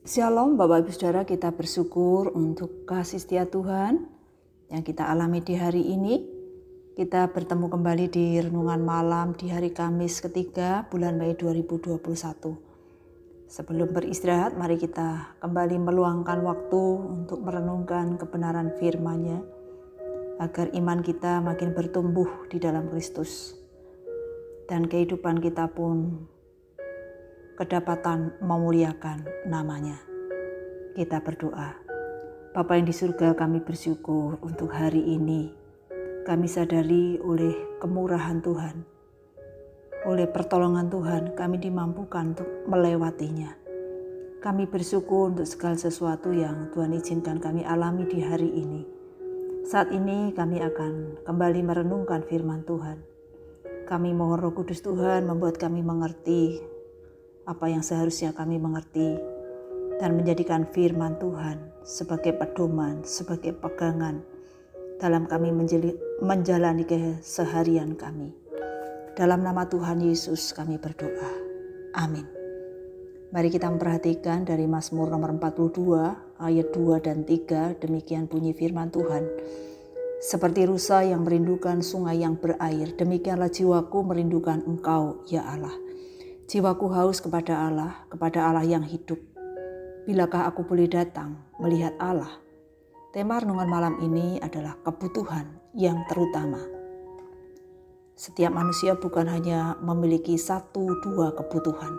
Shalom Bapak Ibu Saudara kita bersyukur untuk kasih setia Tuhan yang kita alami di hari ini. Kita bertemu kembali di renungan malam di hari Kamis ketiga bulan Mei 2021. Sebelum beristirahat mari kita kembali meluangkan waktu untuk merenungkan kebenaran firman-Nya agar iman kita makin bertumbuh di dalam Kristus dan kehidupan kita pun kedapatan memuliakan namanya. Kita berdoa. Bapa yang di surga kami bersyukur untuk hari ini. Kami sadari oleh kemurahan Tuhan, oleh pertolongan Tuhan kami dimampukan untuk melewatinya. Kami bersyukur untuk segala sesuatu yang Tuhan izinkan kami alami di hari ini. Saat ini kami akan kembali merenungkan firman Tuhan. Kami mohon roh kudus Tuhan membuat kami mengerti apa yang seharusnya kami mengerti dan menjadikan firman Tuhan sebagai pedoman, sebagai pegangan dalam kami menjalani keseharian kami. Dalam nama Tuhan Yesus kami berdoa. Amin. Mari kita memperhatikan dari Mazmur nomor 42 ayat 2 dan 3 demikian bunyi firman Tuhan. Seperti rusa yang merindukan sungai yang berair, demikianlah jiwaku merindukan Engkau, ya Allah. Jiwaku haus kepada Allah, kepada Allah yang hidup. Bilakah aku boleh datang melihat Allah? Tema renungan malam ini adalah kebutuhan yang terutama. Setiap manusia bukan hanya memiliki satu dua kebutuhan.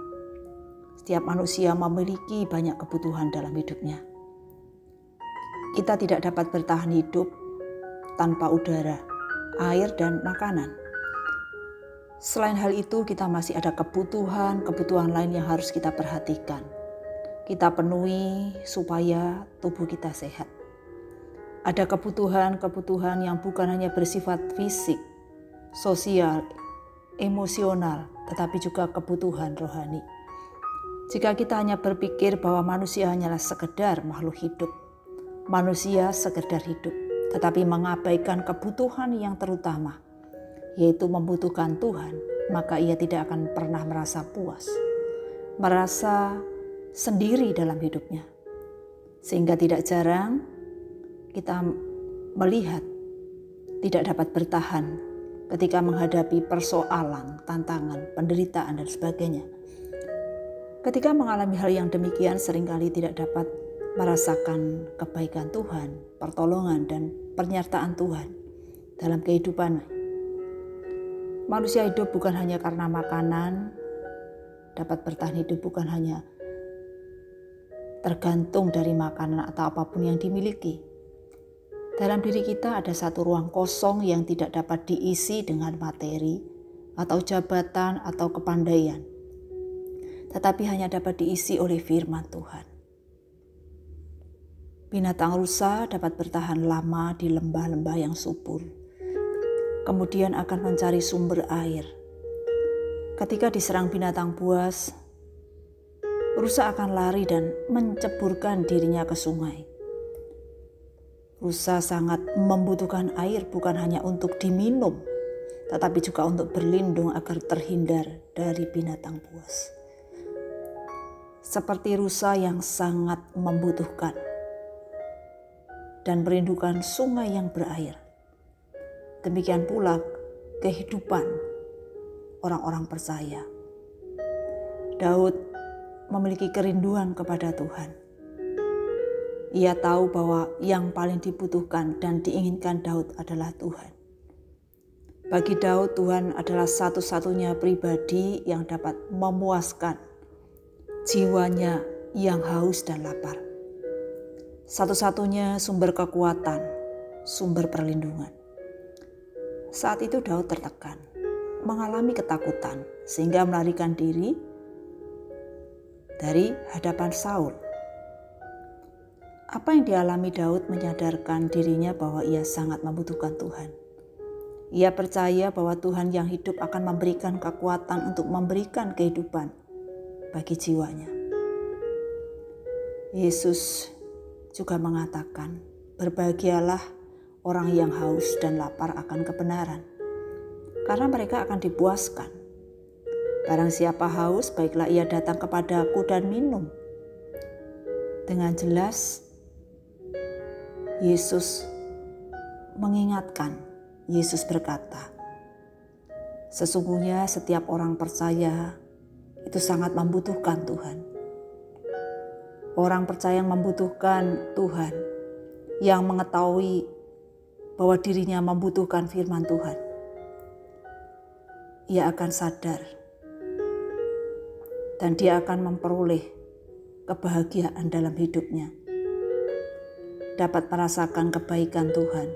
Setiap manusia memiliki banyak kebutuhan dalam hidupnya. Kita tidak dapat bertahan hidup tanpa udara, air, dan makanan. Selain hal itu, kita masih ada kebutuhan-kebutuhan lain yang harus kita perhatikan. Kita penuhi supaya tubuh kita sehat. Ada kebutuhan-kebutuhan yang bukan hanya bersifat fisik, sosial, emosional, tetapi juga kebutuhan rohani. Jika kita hanya berpikir bahwa manusia hanyalah sekedar makhluk hidup, manusia sekedar hidup, tetapi mengabaikan kebutuhan yang terutama, yaitu membutuhkan Tuhan, maka ia tidak akan pernah merasa puas, merasa sendiri dalam hidupnya. Sehingga tidak jarang kita melihat tidak dapat bertahan ketika menghadapi persoalan, tantangan, penderitaan, dan sebagainya. Ketika mengalami hal yang demikian, sering kali tidak dapat merasakan kebaikan Tuhan, pertolongan, dan pernyataan Tuhan dalam kehidupan Manusia hidup bukan hanya karena makanan, dapat bertahan hidup bukan hanya tergantung dari makanan atau apa pun yang dimiliki. Dalam diri kita ada satu ruang kosong yang tidak dapat diisi dengan materi atau jabatan atau kepandaian, tetapi hanya dapat diisi oleh firman Tuhan. Binatang rusa dapat bertahan lama di lembah-lembah yang subur kemudian akan mencari sumber air. Ketika diserang binatang buas, rusa akan lari dan menceburkan dirinya ke sungai. Rusa sangat membutuhkan air bukan hanya untuk diminum, tetapi juga untuk berlindung agar terhindar dari binatang buas. Seperti rusa yang sangat membutuhkan dan merindukan sungai yang berair Demikian pula kehidupan orang-orang percaya. Daud memiliki kerinduan kepada Tuhan. Ia tahu bahwa yang paling dibutuhkan dan diinginkan Daud adalah Tuhan. Bagi Daud, Tuhan adalah satu-satunya pribadi yang dapat memuaskan jiwanya yang haus dan lapar. Satu-satunya sumber kekuatan, sumber perlindungan. Saat itu Daud tertekan, mengalami ketakutan sehingga melarikan diri dari hadapan Saul. Apa yang dialami Daud menyadarkan dirinya bahwa ia sangat membutuhkan Tuhan. Ia percaya bahwa Tuhan yang hidup akan memberikan kekuatan untuk memberikan kehidupan bagi jiwanya. Yesus juga mengatakan, "Berbahagialah orang yang haus dan lapar akan kebenaran, karena mereka akan dipuaskan. Barang siapa haus, baiklah ia datang kepadaku dan minum. Dengan jelas, Yesus mengingatkan, Yesus berkata, Sesungguhnya setiap orang percaya itu sangat membutuhkan Tuhan. Orang percaya yang membutuhkan Tuhan, yang mengetahui bahwa dirinya membutuhkan firman Tuhan, ia akan sadar dan dia akan memperoleh kebahagiaan dalam hidupnya dapat merasakan kebaikan Tuhan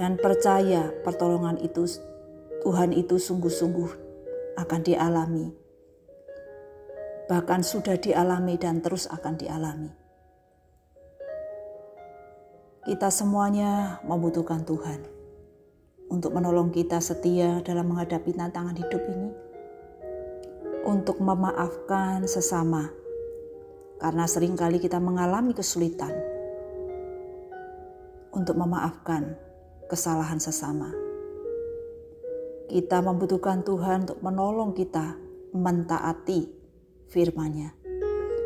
dan percaya pertolongan itu Tuhan itu sungguh-sungguh akan dialami. Bahkan sudah dialami dan terus akan dialami. Kita semuanya membutuhkan Tuhan untuk menolong kita setia dalam menghadapi tantangan hidup ini. Untuk memaafkan sesama karena sering kali kita mengalami kesulitan untuk memaafkan kesalahan sesama. Kita membutuhkan Tuhan untuk menolong kita mentaati firman-Nya.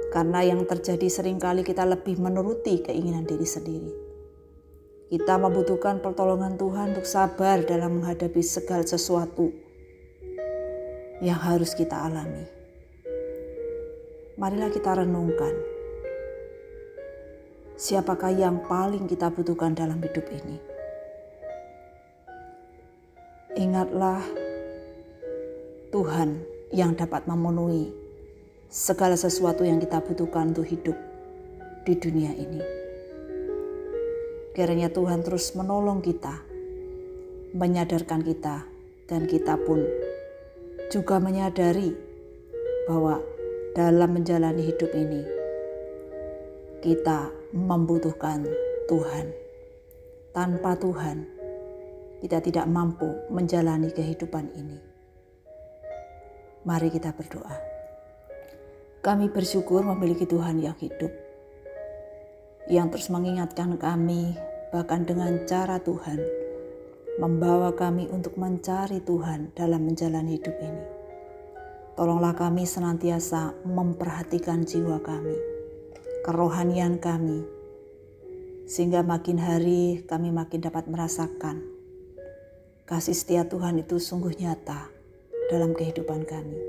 Karena yang terjadi sering kali kita lebih menuruti keinginan diri sendiri. Kita membutuhkan pertolongan Tuhan untuk sabar dalam menghadapi segala sesuatu yang harus kita alami. Marilah kita renungkan siapakah yang paling kita butuhkan dalam hidup ini. Ingatlah Tuhan yang dapat memenuhi segala sesuatu yang kita butuhkan untuk hidup di dunia ini. Kiranya Tuhan terus menolong kita, menyadarkan kita, dan kita pun juga menyadari bahwa dalam menjalani hidup ini kita membutuhkan Tuhan. Tanpa Tuhan, kita tidak mampu menjalani kehidupan ini. Mari kita berdoa. Kami bersyukur memiliki Tuhan yang hidup, yang terus mengingatkan kami, bahkan dengan cara Tuhan, membawa kami untuk mencari Tuhan dalam menjalani hidup ini. Tolonglah kami senantiasa memperhatikan jiwa kami kerohanian kami, sehingga makin hari kami makin dapat merasakan kasih setia Tuhan itu sungguh nyata dalam kehidupan kami.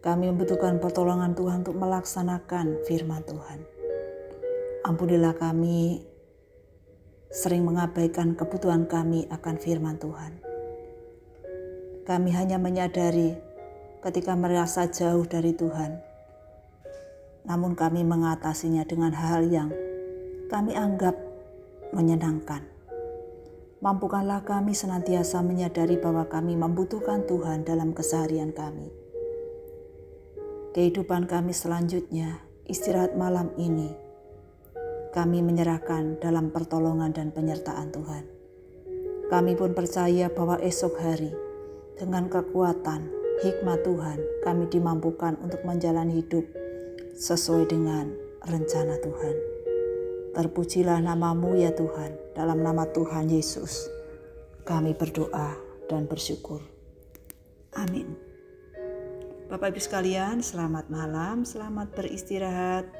Kami membutuhkan pertolongan Tuhan untuk melaksanakan firman Tuhan. Ampunilah kami sering mengabaikan kebutuhan kami akan firman Tuhan. Kami hanya menyadari ketika merasa jauh dari Tuhan, namun kami mengatasinya dengan hal yang kami anggap menyenangkan. Mampukanlah kami senantiasa menyadari bahwa kami membutuhkan Tuhan dalam keseharian kami. Kehidupan kami selanjutnya, istirahat malam ini, kami menyerahkan dalam pertolongan dan penyertaan Tuhan. Kami pun percaya bahwa esok hari, dengan kekuatan, hikmat Tuhan, kami dimampukan untuk menjalani hidup sesuai dengan rencana Tuhan. Terpujilah namamu ya Tuhan, dalam nama Tuhan Yesus. Kami berdoa dan bersyukur. Amin. Bapak Ibu sekalian, selamat malam, selamat beristirahat.